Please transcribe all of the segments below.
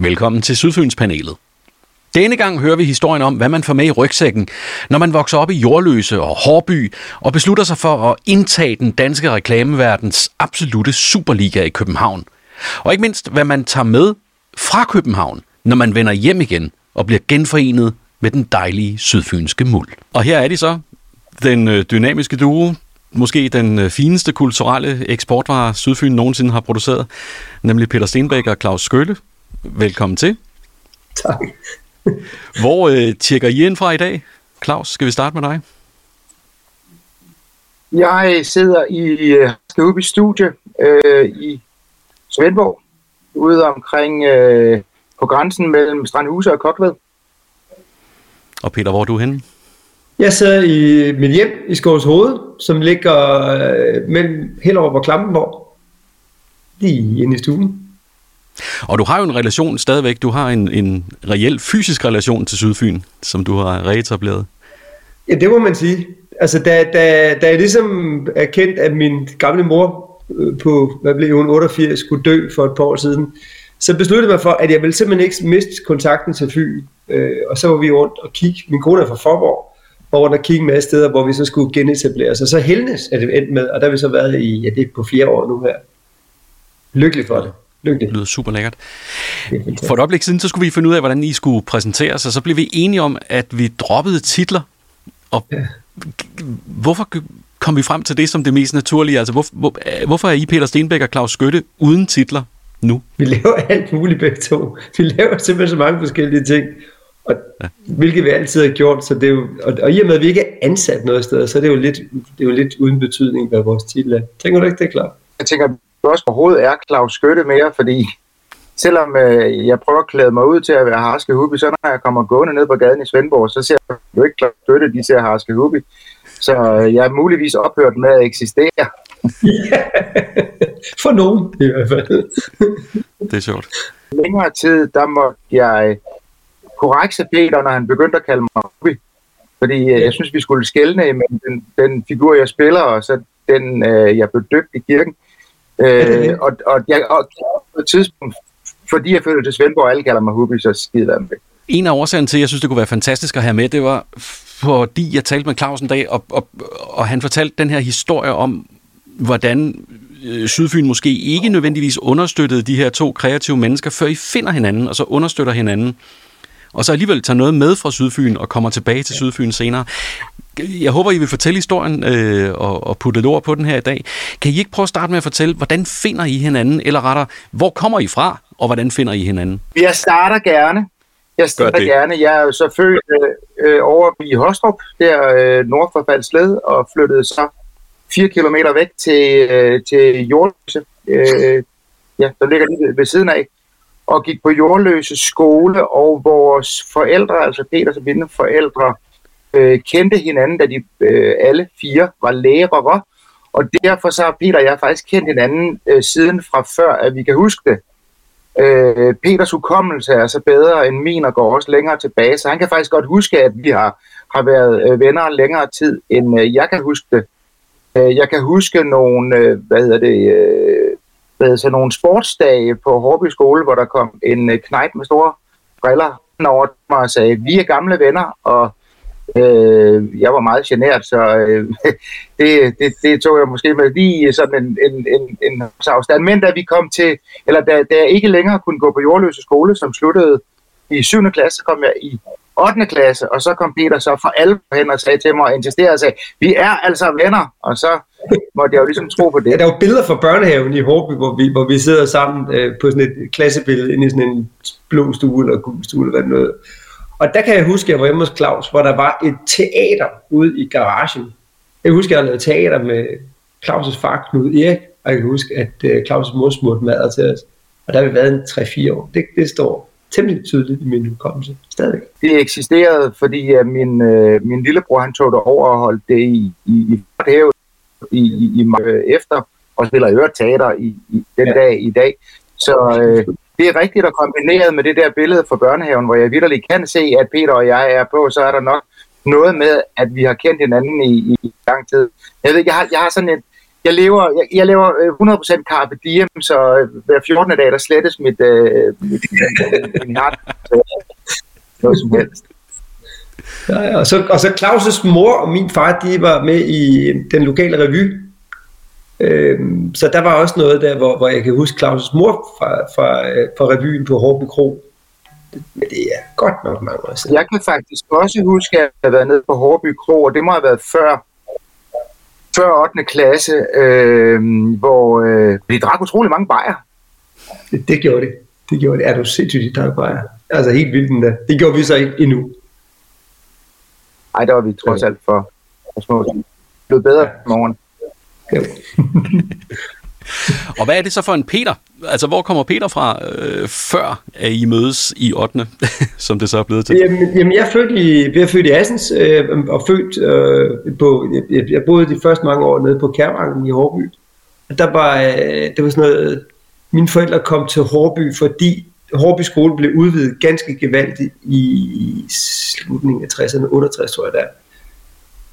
Velkommen til Sydfynspanelet. Denne gang hører vi historien om, hvad man får med i rygsækken, når man vokser op i Jordløse og Hårby og beslutter sig for at indtage den danske reklameverdens absolute superliga i København. Og ikke mindst, hvad man tager med fra København, når man vender hjem igen og bliver genforenet med den dejlige sydfynske muld. Og her er de så, den øh, dynamiske duo, måske den øh, fineste kulturelle eksportvare Sydfyn nogensinde har produceret, nemlig Peter Stenbæk og Claus Skølle. Velkommen til. Tak. Hvor øh, tjekker I ind fra i dag? Claus, skal vi starte med dig? Jeg sidder i uh, Skøby Studie øh, i Svendborg, ude omkring øh, på grænsen mellem Strandhuse og Kokved. Og Peter, hvor er du henne? Jeg sidder i mit hjem i Skovs Hoved, som ligger øh, mellem Hellerup og Klampenborg. Lige inde i stuen. Og du har jo en relation stadigvæk. Du har en, en reel fysisk relation til Sydfyn, som du har reetableret. Ja, det må man sige. Altså, da, da, da jeg ligesom er kendt, at min gamle mor øh, på, hvad blev hun, 88, skulle dø for et par år siden, så besluttede jeg mig for, at jeg ville simpelthen ikke miste kontakten til Fyn. Øh, og så var vi rundt og kigge. Min kone er fra Forborg, og rundt og kigge med steder, hvor vi så skulle genetablere os. Og så helnes er det endt med, og der har vi så været i, ja, det er på flere år nu her. Lykkelig for det. Det lyder super lækkert. For et øjeblik siden, så skulle vi finde ud af, hvordan I skulle præsentere os, og så blev vi enige om, at vi droppede titler. Og ja. hvorfor kom vi frem til det som det mest naturlige? Altså, hvor, hvor, hvorfor er I Peter Stenbæk og Claus Skytte uden titler nu? Vi laver alt muligt begge to. Vi laver simpelthen så mange forskellige ting. Og, ja. Hvilket vi altid har gjort, så det er jo, og, og i og med, at vi ikke er ansat noget sted, så er det jo lidt, det er jo lidt uden betydning, hvad vores titel er. Tænker du ikke, det er klart? Jeg tænker, også overhovedet er Claus Skytte mere, fordi selvom øh, jeg prøver at klæde mig ud til at være Harske Hubi, så når jeg kommer gående ned på gaden i Svendborg, så ser jeg jo ikke Claus Skytte, de ser Harske Hubi. Så øh, jeg er muligvis ophørt med at eksistere. For nogen i hvert fald. det er sjovt. Længere tid, der måtte jeg korrekse Peter, når han begyndte at kalde mig Hubi. Fordi øh, jeg synes, vi skulle skælne imellem den, den figur, jeg spiller, og så den, øh, jeg blev døbt i kirken. Øh, og, og, jeg, og på et tidspunkt, fordi jeg følte til Svendborg, og alle kalder mig Hubi, så skider jeg med. En af årsagerne til, at jeg synes, det kunne være fantastisk at have med, det var, fordi jeg talte med Claus en dag, og, og, og han fortalte den her historie om, hvordan øh, Sydfyn måske ikke nødvendigvis understøttede de her to kreative mennesker, før I finder hinanden, og så understøtter hinanden. Og så alligevel tager noget med fra Sydfyn og kommer tilbage til Sydfyn senere. Jeg håber, I vil fortælle historien øh, og, og putte ord på den her i dag. Kan I ikke prøve at starte med at fortælle, hvordan finder I hinanden, eller rettere, hvor kommer I fra, og hvordan finder I hinanden? Jeg starter gerne. Jeg starter gerne. Jeg er jo så født øh, over i Hostrup, der øh, nord for Faldsled, og flyttede så fire kilometer væk til, øh, til Jordløse. Øh, ja, der ligger lige ved siden af og gik på Jordløse skole, og vores forældre, altså Peters og mine forældre, øh, kendte hinanden, da de øh, alle fire var lærere, og derfor så har Peter og jeg faktisk kendt hinanden øh, siden fra før, at vi kan huske det. Øh, Peters hukommelse er så bedre end min og går også længere tilbage, så han kan faktisk godt huske, at vi har, har været øh, venner længere tid, end øh, jeg kan huske det. Øh, jeg kan huske nogle, øh, hvad hedder det, øh, hvad hedder, så nogle sportsdage på Hårby skole, hvor der kom en øh, knejt med store briller over mig og sagde, vi er gamle venner, og Øh, jeg var meget genert, så øh, det, det, det tog jeg måske med lige sådan en, en, en, en afstand. Men da vi kom til, eller da, da jeg ikke længere kunne gå på jordløse skole, som sluttede i 7. klasse, så kom jeg i 8. klasse, og så kom Peter så for alle hen og sagde til mig og insisterede og sagde, vi er altså venner, og så måtte jeg jo ligesom tro på det. Ja, der er jo billeder fra børnehaven i Håby, hvor vi, hvor vi sidder sammen øh, på sådan et klassebillede inde i sådan en blå stue eller gul stue eller hvad det noget. Og der kan jeg huske, at jeg var hjemme hos Claus, hvor der var et teater ude i garagen. Jeg husker, at jeg lavet teater med Claus' far, Knud Erik, og jeg kan huske, at uh, Claus' mor smurte mad til os. Og der har vi været en 3-4 år. Det, det står temmelig tydeligt i min hukommelse stadig. Det eksisterede, fordi uh, min, uh, min lillebror han tog det over og holdt det i, i, i, i, i, i efter, og spiller øvrigt teater i, i den ja. dag i dag. Så uh, det er rigtigt at kombineret med det der billede fra børnehaven, hvor jeg vidderligt kan se, at Peter og jeg er på, så er der nok noget med, at vi har kendt hinanden i, i lang tid. Jeg ved, jeg har, jeg har sådan et, jeg lever, jeg, jeg lever øh, 100% carpe diem, så øh, hver 14. dag, der slettes mit, øh, mit, min hart. Noget som helst. Ja, ja. Og, så, og så Claus' mor og min far, de var med i den lokale revy. Øhm, så der var også noget der, hvor, hvor jeg kan huske Claus' mor fra, fra, fra revyen på Hårby Kro. Men det er godt nok mange år siden. Jeg kan faktisk også huske, at jeg har været nede på Hårby Kro, og det må have været før, før 8. klasse, øh, hvor øh, de drak utrolig mange bajer. Det, det gjorde det. Det gjorde det. Er du sindssygt, de drak bajer? Altså helt vildt endda. Det gjorde vi så ikke endnu. Ej, der var vi trods alt for, for små. Det blev bedre ja. morgen. Ja. og hvad er det så for en Peter? Altså, hvor kommer Peter fra, øh, før at I mødes i 8. som det så er blevet til? Jamen, jamen jeg, er født i, jeg er født i Assens, øh, og født øh, på, jeg, jeg boede de første mange år nede på Kærvangen i Hårby. Der var, øh, det var sådan noget, mine forældre kom til Hårby, fordi Hårby skole blev udvidet ganske gevaldigt i slutningen af 60'erne, 68 tror jeg der,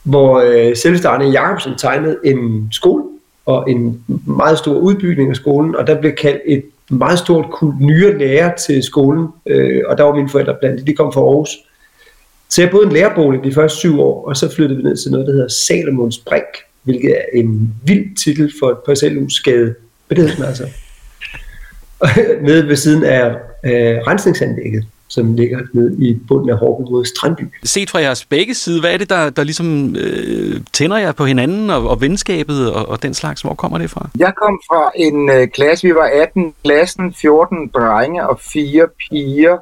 hvor øh, selveste Arne Jacobsen tegnede en skole, og en meget stor udbygning af skolen, og der blev kaldt et meget stort kult nye lærer til skolen, øh, og der var mine forældre blandt de kom fra Aarhus. Så jeg boede en lærerbolig de første syv år, og så flyttede vi ned til noget, der hedder Salomons Brink, hvilket er en vild titel for et parcelhusskade. Hvad det hedder altså? nede ved siden af øh, rensningsanlægget som ligger ned i bunden af Hårby mod Strandby. Set fra jeres begge side, hvad er det, der, der ligesom øh, tænder jer på hinanden og, og venskabet og, og den slags? Hvor kommer det fra? Jeg kom fra en øh, klasse, vi var 18, klassen 14 drenge og 4 piger,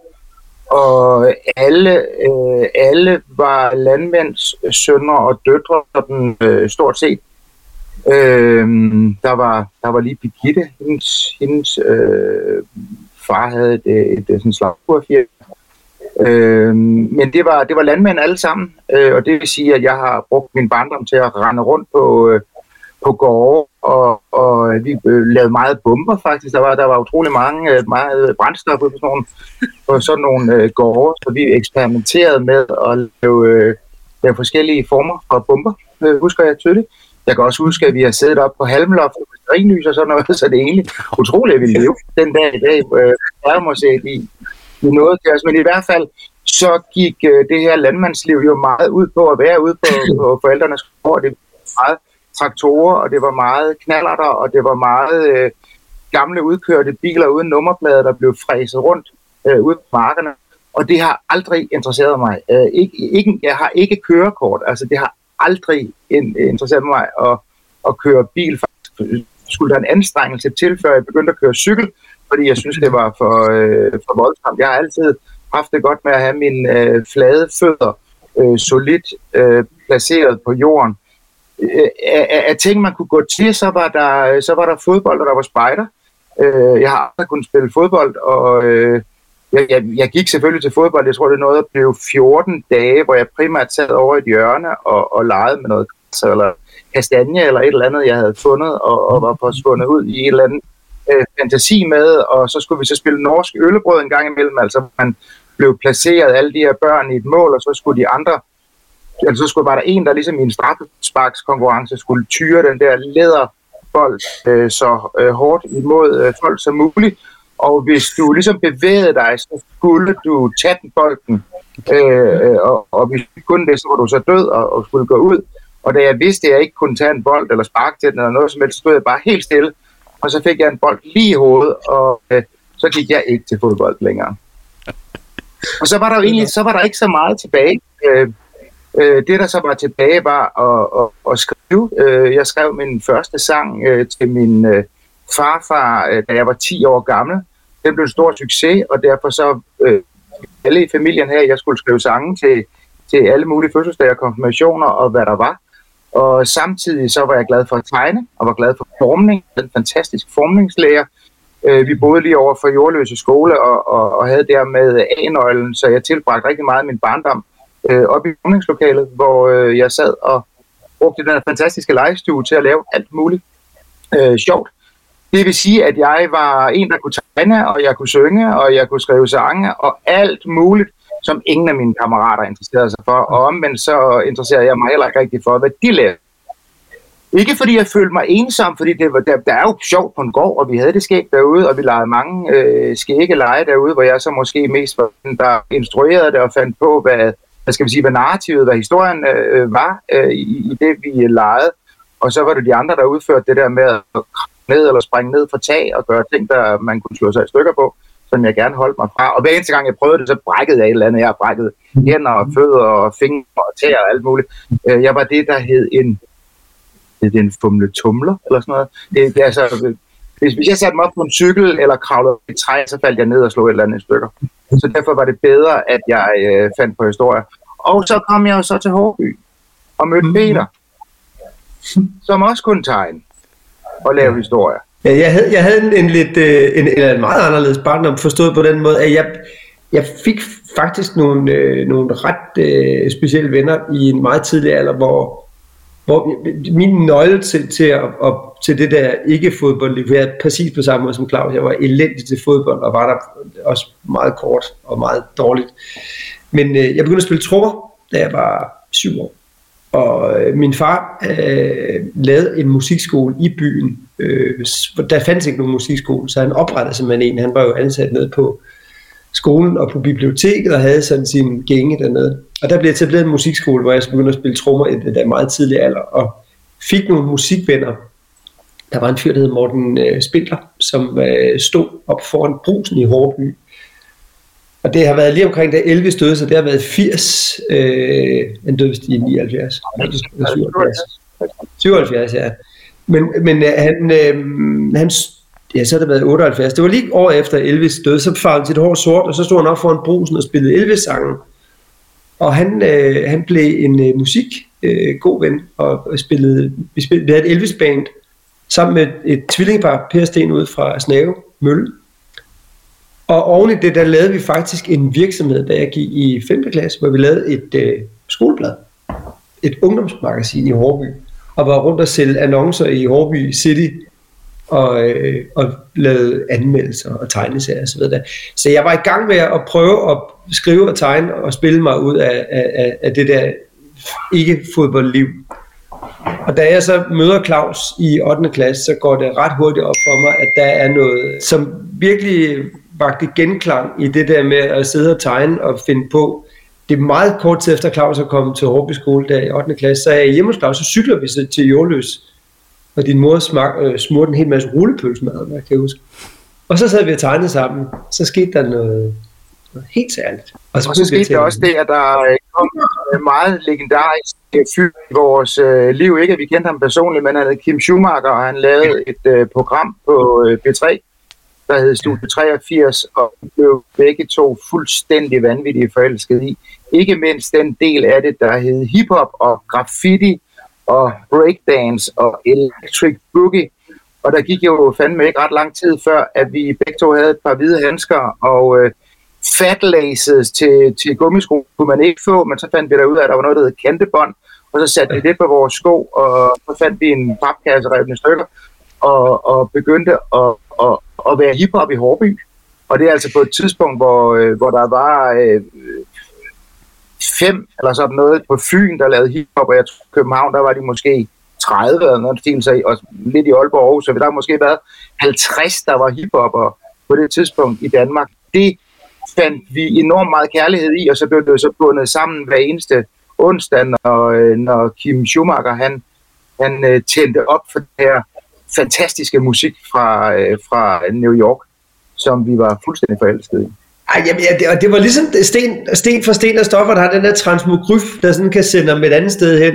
og alle, øh, alle var landmænds sønner og døtre, sådan, øh, stort set. Øh, der, var, der var lige Birgitte, hendes, hendes øh, far havde et, et, et sådan slagurfirma. Øh, men det var, det var landmænd alle sammen, øh, og det vil sige, at jeg har brugt min barndom til at rende rundt på, øh, på gårde, og, og vi øh, lavede meget bomber faktisk. Der var, der var utrolig mange, øh, meget brændstof på sådan nogle, på sådan nogle øh, gårde, så vi eksperimenterede med at lave, øh, lave forskellige former for bomber, øh, husker jeg tydeligt. Jeg kan også huske, at vi har siddet op på halmloft med stringlys og sådan noget, så det er egentlig utroligt, at vi lever den dag i dag. Øh, jeg må se, i, i noget til os, men i hvert fald så gik øh, det her landmandsliv jo meget ud på at være ude på, på forældrenes gård. Det var meget traktorer, og det var meget knallerter, og det var meget øh, gamle udkørte biler uden nummerplader, der blev fræset rundt øh, ude på markerne. Og det har aldrig interesseret mig. Øh, ikke, ikke, jeg har ikke kørekort, altså det har aldrig interesseret mig at, at køre bil. Faktisk skulle der en anstrengelse til, før jeg begyndte at køre cykel, fordi jeg synes, det var for, øh, for voldsomt. Jeg har altid haft det godt med at have mine øh, flade fødder øh, solidt øh, placeret på jorden. Øh, af, af ting, man kunne gå til, så var der, øh, så var der fodbold, og der var spejder. Øh, jeg har aldrig kunnet spille fodbold, og øh, jeg, jeg, jeg gik selvfølgelig til fodbold. Jeg tror, det nåede at blive 14 dage, hvor jeg primært sad over et hjørne og, og legede med noget eller kastanje eller et eller andet, jeg havde fundet og, og var forsvundet ud i et eller andet øh, fantasi med, og så skulle vi så spille norsk øllebrød en gang imellem. Altså man blev placeret alle de her børn i et mål, og så skulle de andre, altså så skulle bare der en, der ligesom i en straffesparkskonkurrence skulle tyre den der læderbold øh, så øh, hårdt imod øh, folk som muligt. Og hvis du ligesom bevægede dig, så skulle du tage den bolden. Øh, øh, og, og hvis du kunne det, så var du så død og, og skulle gå ud. Og da jeg vidste, at jeg ikke kunne tage en bold eller sparke til den eller noget som helst, så stod jeg bare helt stille. Og så fik jeg en bold lige i hovedet, og øh, så gik jeg ikke til fodbold længere. Og så var der jo egentlig så var der ikke så meget tilbage. Øh, øh, det, der så var tilbage, var at, at, at skrive. Øh, jeg skrev min første sang øh, til min øh, farfar, øh, da jeg var 10 år gammel. Den blev en stor succes, og derfor så øh, alle i familien her, jeg skulle skrive sange til, til alle mulige fødselsdage, konfirmationer og hvad der var. Og samtidig så var jeg glad for at tegne, og var glad for formning. Den fantastisk formningslærer. Øh, vi boede lige over for Jordløse skole, og, og, og havde dermed A-nøglen, så jeg tilbragte rigtig meget af min barndom øh, op i formningslokalet, hvor øh, jeg sad og brugte den fantastiske legestue til at lave alt muligt øh, sjovt. Det vil sige, at jeg var en, der kunne tegne, og jeg kunne synge, og jeg kunne skrive sange, og alt muligt, som ingen af mine kammerater interesserede sig for. Og omvendt så interesserede jeg mig heller ikke rigtig for, hvad de lavede. Ikke fordi jeg følte mig ensom, fordi det var, der, der er jo sjovt på en gård, og vi havde det skægt derude, og vi legede mange øh, skægge lege derude, hvor jeg så måske mest var den, der instruerede det og fandt på, hvad, hvad skal vi sige, hvad narrativet, hvad historien øh, var øh, i, i det, vi legede. Og så var det de andre, der udførte det der med at ned eller springe ned fra tag og gøre ting, der man kunne slå sig i stykker på, som jeg gerne holdt mig fra. Og hver eneste gang jeg prøvede det, så brækkede jeg et eller andet. Jeg har brækket hænder og fødder og fingre og tæer og alt muligt. Øh, jeg var det, der hed en er en fumle tumler, eller sådan noget. Det, det er altså, hvis, hvis jeg satte mig op på en cykel eller kravlede i træ, så faldt jeg ned og slog et eller andet i stykker. Så derfor var det bedre, at jeg øh, fandt på historier. Og så kom jeg så til Hårby og mødte mm. Peter, som også kunne tegne og lave historier. Ja, jeg havde, jeg havde en, en lidt øh, en, en, en meget anderledes barndom, forstået på den måde, at jeg, jeg fik faktisk nogle, øh, nogle ret øh, specielle venner i en meget tidlig alder, hvor, hvor min nøgle til, til, at, at, til det der ikke-fodbold, det var præcis på samme måde som Claus. Jeg var elendig til fodbold, og var der også meget kort og meget dårligt. Men øh, jeg begyndte at spille trommer, da jeg var syv år. Og øh, min far øh, lavede en musikskole i byen. Øh, der fandt ikke nogen musikskole, så han oprettede simpelthen en. Han var jo ansat ned på skolen og på biblioteket og havde sådan sin gænge dernede. Og der blev etableret en musikskole, hvor jeg begyndte at spille trommer i den der meget tidlige alder, og fik nogle musikvenner. Der var en fyr, der hed Morten øh, Spindler, som øh, stod op foran brusen i Hårby. Og det har været lige omkring, da Elvis døde, så det har været 80. Øh, han døde i 79. 77. 77, ja. Men, men øh, han, øh, han ja, så har det været 78. Det var lige år efter Elvis døde, så farvede han sit hår sort, og så stod han op foran brusen og spillede Elvis-sangen. Og han, øh, han blev en øh, musik øh, god ven, og spillede, vi, spillede, vi havde et Elvis-band, sammen med et tvillingpar, Per Sten ud fra Snave Mølle. Og oven i det, der lavede vi faktisk en virksomhed, da jeg gik i 5. klasse, hvor vi lavede et øh, skoleblad, et ungdomsmagasin i Hårby, og var rundt og sælge annoncer i Hårby City, og, øh, og lavede anmeldelser og tegneserier osv. Så, så jeg var i gang med at prøve at skrive og tegne og spille mig ud af, af, af det der ikke-fodboldliv. Og da jeg så møder Claus i 8. klasse, så går det ret hurtigt op for mig, at der er noget, som virkelig vagte genklang i det der med at sidde og tegne og finde på. Det er meget kort tid efter Claus er kommet til Hårby skole der i 8. klasse, så er jeg hjemme hos Claus, så cykler vi så til Jordløs og din mor smag, øh, smurte en hel masse rullepølsemad, hvad kan jeg huske. Og så sad vi og tegnede sammen. Så skete der noget, noget helt særligt. Og så, og så skete der også det, at der øh, kom en meget legendarisk fyr i vores øh, liv. Ikke at vi kendte ham personligt, men han hed Kim Schumacher, og han lavede et øh, program på øh, B3, der hed Studie 83, og blev begge to fuldstændig vanvittige forelsket i. Ikke mindst den del af det, der hed hiphop og graffiti, og breakdance og electric boogie. Og der gik jo fandme ikke ret lang tid før, at vi begge to havde et par hvide handsker, og øh, fat laces til, til gummisko kunne man ikke få, men så fandt vi der ud af, at der var noget, der hed kantebånd, og så satte vi det på vores sko, og så fandt vi en papkasse revne stykker, og, og begyndte at, at, at være hiphop i Hårby. Og det er altså på et tidspunkt, hvor, øh, hvor der var øh, fem eller sådan noget på Fyn, der lavede hiphop, og jeg tror, København, der var de måske 30 eller noget stil, så, og lidt i Aalborg Aarhus, så der har måske været 50, der var hiphopper på det tidspunkt i Danmark. Det fandt vi enormt meget kærlighed i, og så blev det så bundet sammen hver eneste onsdag, når, øh, når Kim Schumacher, han, han øh, tændte op for det her fantastiske musik fra, øh, fra New York, som vi var fuldstændig forelskede i. Ej, jamen, ja, det, og det var ligesom sten, sten for sten og stoffer, der har den der transmogryf, der sådan kan sende dem et andet sted hen.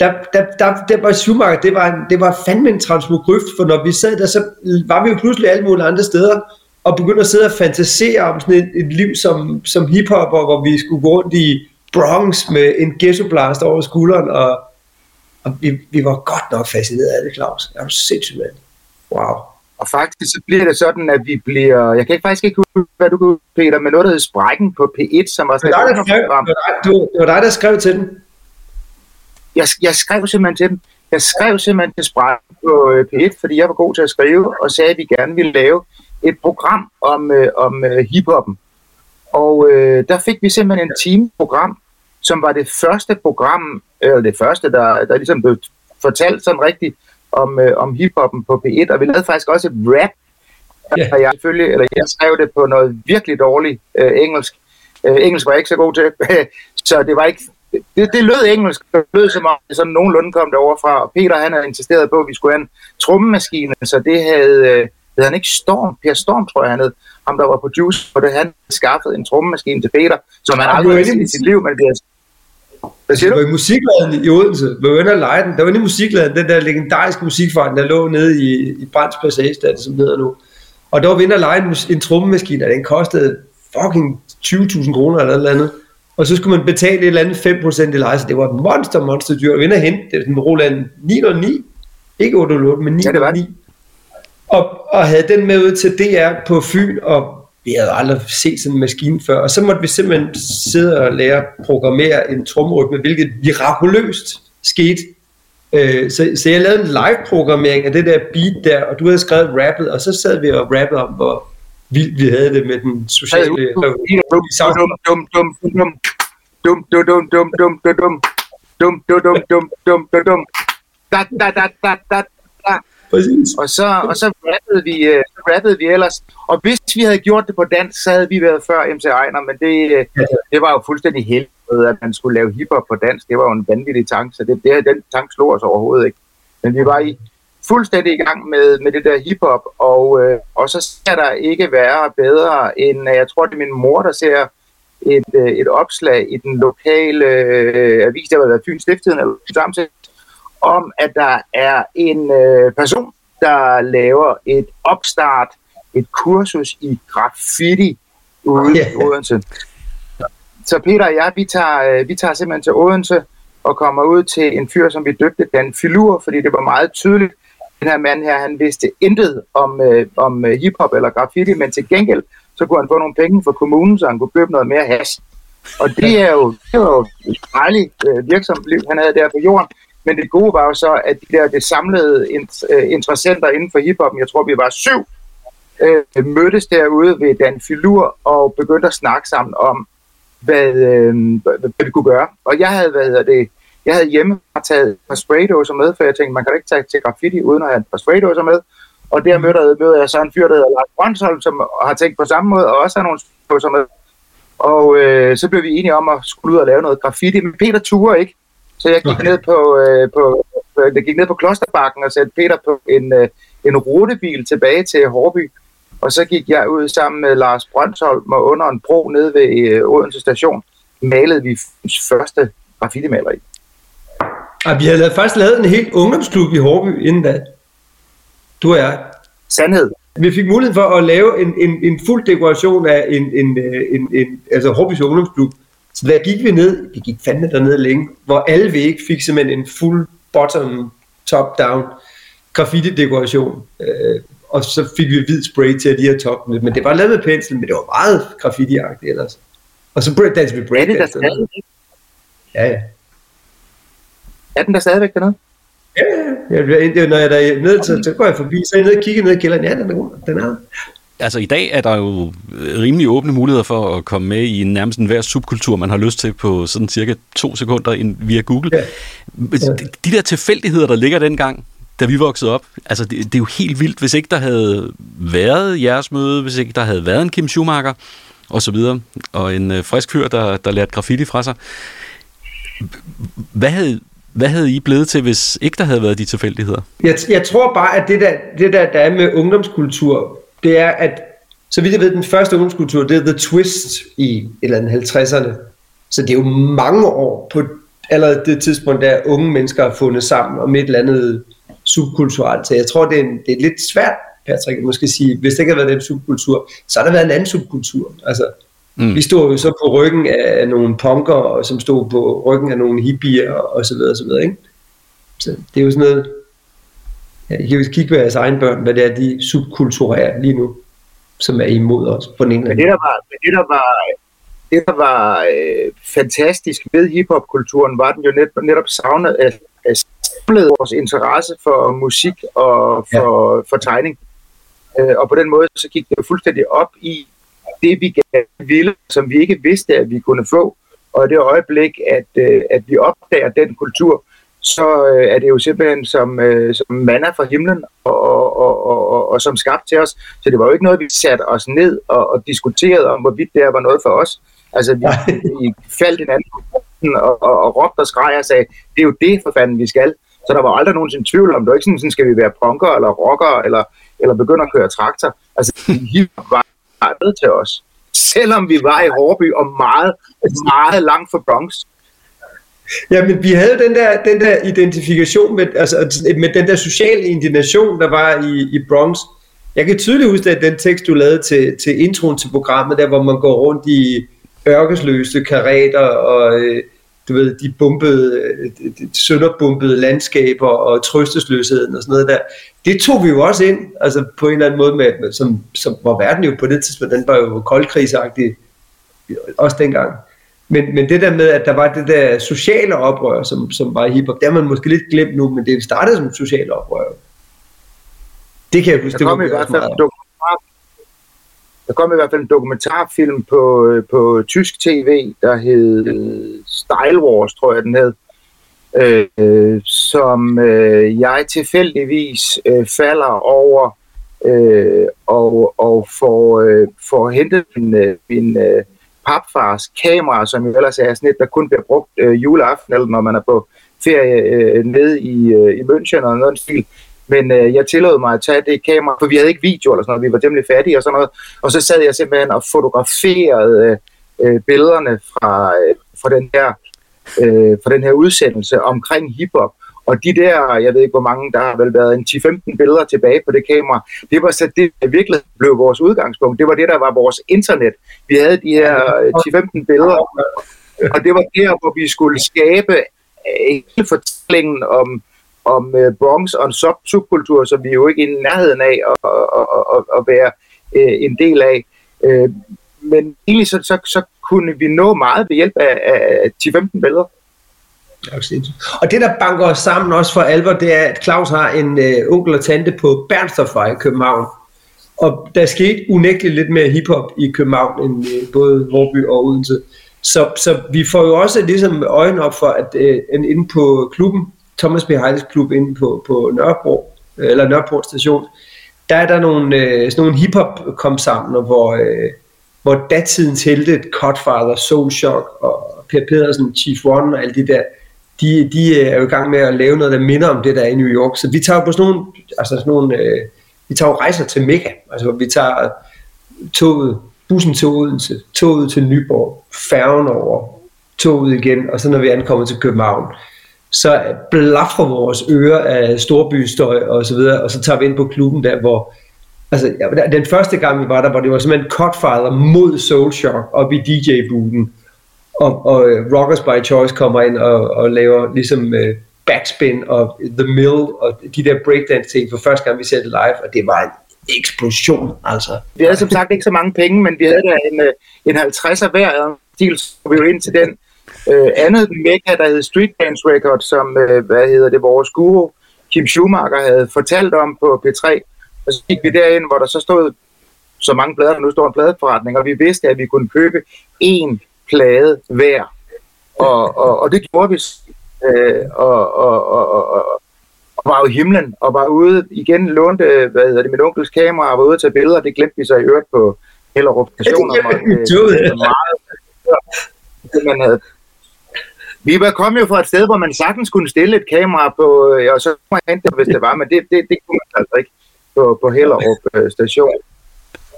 Der, der, der, der var Schumacher, det var, det var fandme en transmogryf, for når vi sad der, så var vi jo pludselig alle mulige andre steder, og begyndte at sidde og fantasere om sådan et, et liv som, som hiphopper, hvor vi skulle gå rundt i Bronx med en ghetto-blast over skulderen, og, og vi, vi var godt nok fascineret af det, Claus. Det var sindssygt, mand. Wow. Og faktisk så bliver det sådan, at vi bliver... Jeg kan ikke faktisk ikke huske, hvad du kunne, Peter, men noget, der hed Sprækken på P1, som var sådan det var, dig, der skrev, det, var dig, der skrev til den. Jeg, jeg skrev simpelthen til dem. Jeg skrev simpelthen til Sprækken på øh, P1, fordi jeg var god til at skrive, og sagde, at vi gerne ville lave et program om, øh, om øh, hiphoppen. Og øh, der fik vi simpelthen en team program, som var det første program, eller det første, der, der ligesom blev fortalt sådan rigtigt om, øh, om hiphoppen på P1, og vi lavede faktisk også et rap, yeah. og jeg, selvfølgelig, eller jeg skrev det på noget virkelig dårligt øh, engelsk. Øh, engelsk var jeg ikke så god til, så det var ikke det, det lød engelsk, det lød som om det sådan nogenlunde kom derover fra, og Peter han havde insisteret på, at vi skulle have en trommemaskine, så det havde, øh, havde han ikke Storm, Per Storm tror jeg han hed, ham der var producer, og det. Han skaffet en trommemaskine til Peter, som han aldrig havde i sit liv, men det hvad siger du? Det var i musikladen i Odense. Vi var inde og lege den. Der var inde i musikladen, den der legendariske musikforretning, der lå nede i, i Brands Passage, der det som hedder nu. Og der var vi inde og lege en, en trommemaskine, og den kostede fucking 20.000 kroner eller noget andet. Og så skulle man betale et eller andet 5% i leje, så det var et monster, monster dyr. Og vi og hente det, sådan Roland 909, ikke 808, men 909. Ja, det var det. Og, og havde den med ud til DR på Fyn, og vi havde aldrig set sådan en maskine før. Og så måtte vi simpelthen sidde og lære at programmere en tromrytme, hvilket mirakuløst skete. Øh, så, så jeg lavede en live-programmering af det der beat der, og du havde skrevet rappet, og så sad vi og rappede om, hvor vildt vi havde det med den sociale. Dum, dum, dum, dum, dum, dum, dum, dum, dum, dum, dum, dum, dum, dum, dum, dum, dum, Præcis. Og så, og så rappede vi, uh, rappede vi ellers. Og hvis vi havde gjort det på dansk, så havde vi været før MC Ejner, men det, uh, det var jo fuldstændig heldigt, at man skulle lave hiphop på dansk. Det var jo en vanvittig tanke, så det, det, den tanke slog os overhovedet ikke. Men vi var i fuldstændig i gang med, med det der hiphop, og, øh, og så skal der ikke være bedre end, jeg tror det er min mor, der ser et, øh, et opslag i den lokale øh, avis, der var været Fyns Stifttiden, eller samtidig, om at der er en øh, person, der laver et opstart, et kursus i graffiti ude i Odense. Så Peter og jeg, vi tager, øh, vi tager simpelthen til Odense og kommer ud til en fyr, som vi døbte Dan Filur, fordi det var meget tydeligt, den her mand her, han vidste intet om, øh, om øh, hiphop eller graffiti, men til gengæld, så kunne han få nogle penge fra kommunen, så han kunne købe noget mere hash. Og det er jo, det var jo et dejligt øh, virksomt liv, han havde der på jorden. Men det gode var jo så, at de der det samlede øh, interessenter inden for hiphoppen, jeg tror vi var syv, øh, mødtes derude ved Dan Filur og begyndte at snakke sammen om, hvad, øh, hvad vi kunne gøre. Og jeg havde, hvad hedder det, jeg havde hjemme taget et par spraydåser med, for jeg tænkte, man kan ikke tage til graffiti uden at have et par spraydåser med. Og der mødte, mødte jeg så en fyr, der hedder Lars Brønsholm, som har tænkt på samme måde, og også har nogle spraydåser med. Og øh, så blev vi enige om at skulle ud og lave noget graffiti, men Peter turde ikke. Så jeg gik okay. ned på, øh, på jeg gik ned på Klosterbakken og satte Peter på en, øh, en rutebil tilbage til Hårby. Og så gik jeg ud sammen med Lars Brønsholm og under en bro nede ved øh, Odense station, malede vi første graffiti-maleri. Og vi havde faktisk lavet en helt ungdomsklub i Hårby inden da. Du og jeg. Sandhed. Vi fik mulighed for at lave en, en, en fuld dekoration af en, en, en, en altså Hårbys ungdomsklub. Så der gik vi ned, vi gik fandme dernede længe, hvor alle vægge fik simpelthen en fuld bottom, top-down graffiti-dekoration. Øh, og så fik vi hvid spray til de her top, men det var lavet med pensel, men det var meget graffiti-agtigt ellers. Og så dansede vi breakdance. Ja, ja. Er den der stadigvæk dernede? Ja, ja. når jeg er ned, så, så går jeg forbi, så er jeg nede og kigger ned i kælderen. Ja, den er, den er. Altså i dag er der jo rimelig åbne muligheder for at komme med i nærmest enhver subkultur, man har lyst til på sådan cirka to sekunder via Google. Ja. Ja. De der tilfældigheder, der ligger dengang, da vi voksede op, altså det, det er jo helt vildt, hvis ikke der havde været jeres møde, hvis ikke der havde været en Kim Schumacher, og så videre, og en øh, frisk fyr, der, der lærte graffiti fra sig. Hvad havde, hvad havde I blevet til, hvis ikke der havde været de tilfældigheder? Jeg, jeg tror bare, at det der, det der, der er med ungdomskultur, det er, at så vidt jeg ved, den første ungdomskultur, det er The Twist i et eller andet 50'erne. Så det er jo mange år på allerede det tidspunkt, der unge mennesker har fundet sammen om et eller andet subkulturelt. Så jeg tror, det er, en, det er lidt svært, Patrick, måske sige, hvis det ikke har været den subkultur, så har der været en anden subkultur. Altså, Mm. Vi stod jo så på ryggen af nogle punker, som stod på ryggen af nogle hippier og så videre, og så videre, ikke? Så det er jo sådan noget, I kan jo kigge på jeres egen børn, hvad det er, de subkulturerer lige nu, som er imod os på den ene eller anden. Det, der var, det, der var, det, der var øh, fantastisk ved hiphopkulturen, var den jo net, netop savnet af, af vores interesse for musik og for, ja. for tegning. Øh, og på den måde, så gik det jo fuldstændig op i, det, vi gerne ville, som vi ikke vidste, at vi kunne få. Og i det øjeblik, at, øh, at vi opdager den kultur, så øh, er det jo simpelthen som, øh, som manna fra himlen og, og, og, og, og, som skabt til os. Så det var jo ikke noget, vi satte os ned og, og diskuterede om, hvorvidt det var noget for os. Altså, vi, vi faldt hinanden på og, og, og råbte og skreg og sagde, det er jo det for fanden, vi skal. Så der var aldrig nogensinde tvivl om, det var ikke sådan, sådan skal vi være punker eller rocker eller, eller begynde at køre traktor. Altså, hiphop var med til os. Selvom vi var i Hårby og meget, meget langt fra Bronx. Ja, men vi havde den der, den der identifikation med, altså, med den der sociale indignation, der var i, i Bronx. Jeg kan tydeligt huske, at den tekst, du lavede til, til introen til programmet, der hvor man går rundt i ørkesløse karater og øh, du ved, de bumpede, øh, de sønderbumpede landskaber og trøstesløsheden og sådan noget der. Det tog vi jo også ind, altså på en eller anden måde, med, med som, som, hvor verden jo på det tidspunkt, den var jo koldkrigsagtig, også dengang. Men, men det der med, at der var det der sociale oprør, som, som var i hiphop, det har man måske lidt glemt nu, men det startede som sociale oprør. Det kan jeg huske, der kom det var i hvert fald dokumentar, der kom i hvert fald en dokumentarfilm på, på tysk tv, der hed Style Wars, tror jeg den hed, øh, som øh, jeg tilfældigvis øh, falder over øh, og, og får, øh, får hentet min, øh, min øh, papfars kamera, som jo ellers er sådan et, der kun bliver brugt øh, juleaften, eller når man er på ferie øh, nede i, øh, i München eller noget stil. Men øh, jeg tillod mig at tage det kamera, for vi havde ikke video eller sådan noget, vi var temmelig fattige og sådan noget. Og så sad jeg simpelthen og fotograferede øh, billederne fra, øh, fra, den her, øh, fra den her udsendelse omkring hiphop. Og de der, jeg ved ikke hvor mange, der har vel været en 10-15 billeder tilbage på det kamera, det var så det, der virkelig blev vores udgangspunkt. Det var det, der var vores internet. Vi havde de her øh, 10-15 billeder, og det var der, hvor vi skulle skabe øh, hele fortællingen om, om øh, Bronx og en sub subkultur, som vi jo ikke er i nærheden af at, at, at, at være en del af. Men egentlig så, så, så kunne vi nå meget ved hjælp af, af 10-15 billeder. Og det, der banker os sammen også for alvor, det er, at Claus har en øh, onkel og tante på Bernstofvej i København. Og der skete unægteligt lidt mere hiphop i København end øh, både Vorby og Odense. Så, så vi får jo også ligesom øjnene op for, at øh, inde på klubben, Thomas B. Heides klub inde på, på Nørrebro, øh, eller Nørreport station, der er der nogle, øh, sådan nogle hiphop kom sammen, hvor, øh, hvor datidens helte, Cutfather, Soulshock og Per Pedersen, Chief One og alle de der, de, de øh, er jo i gang med at lave noget, der minder om det, der er i New York. Så vi tager på sådan nogle, altså sådan nogle øh, vi tager jo rejser til Mekka. Altså vi tager toget, bussen til Odense, toget til Nyborg, færgen over, toget igen, og så når vi ankommer til København, så blaffer vores ører af storbystøj og så videre, og så tager vi ind på klubben der, hvor altså, ja, den første gang vi var der, hvor det var simpelthen Cutfather mod Soul Shock op i DJ-buden, og, og øh, Rockers by Choice kommer ind og, og laver ligesom uh, backspin og The Mill og de der breakdance ting for første gang vi ser det live, og det var en eksplosion, altså. Vi havde som sagt ikke så mange penge, men vi havde da en, øh, en 50'er hver, stil, så vi jo ind til den. Uh, andet mega, der hed Street Dance Record, som, uh, hvad hedder det, vores guru, Kim Schumacher, havde fortalt om på P3. Og så gik vi derind, hvor der så stod så mange plader, der nu står en pladeforretning, og vi vidste, at vi kunne købe en plade hver. Og, og, og det gjorde vi. Øh, og, og, og, og, og var jo i himlen, og var ude igen, lånte, hvad hedder det, min onkels kamera, og var ude tage billeder, det glemte vi så i øvrigt på Hellerup station. Det, det, det, man havde vi var kommet jo fra et sted, hvor man sagtens kunne stille et kamera på, øh, og så kunne man hente det, hvis det var, men det, det, det kunne man altså ikke på, på Hellerup øh, station.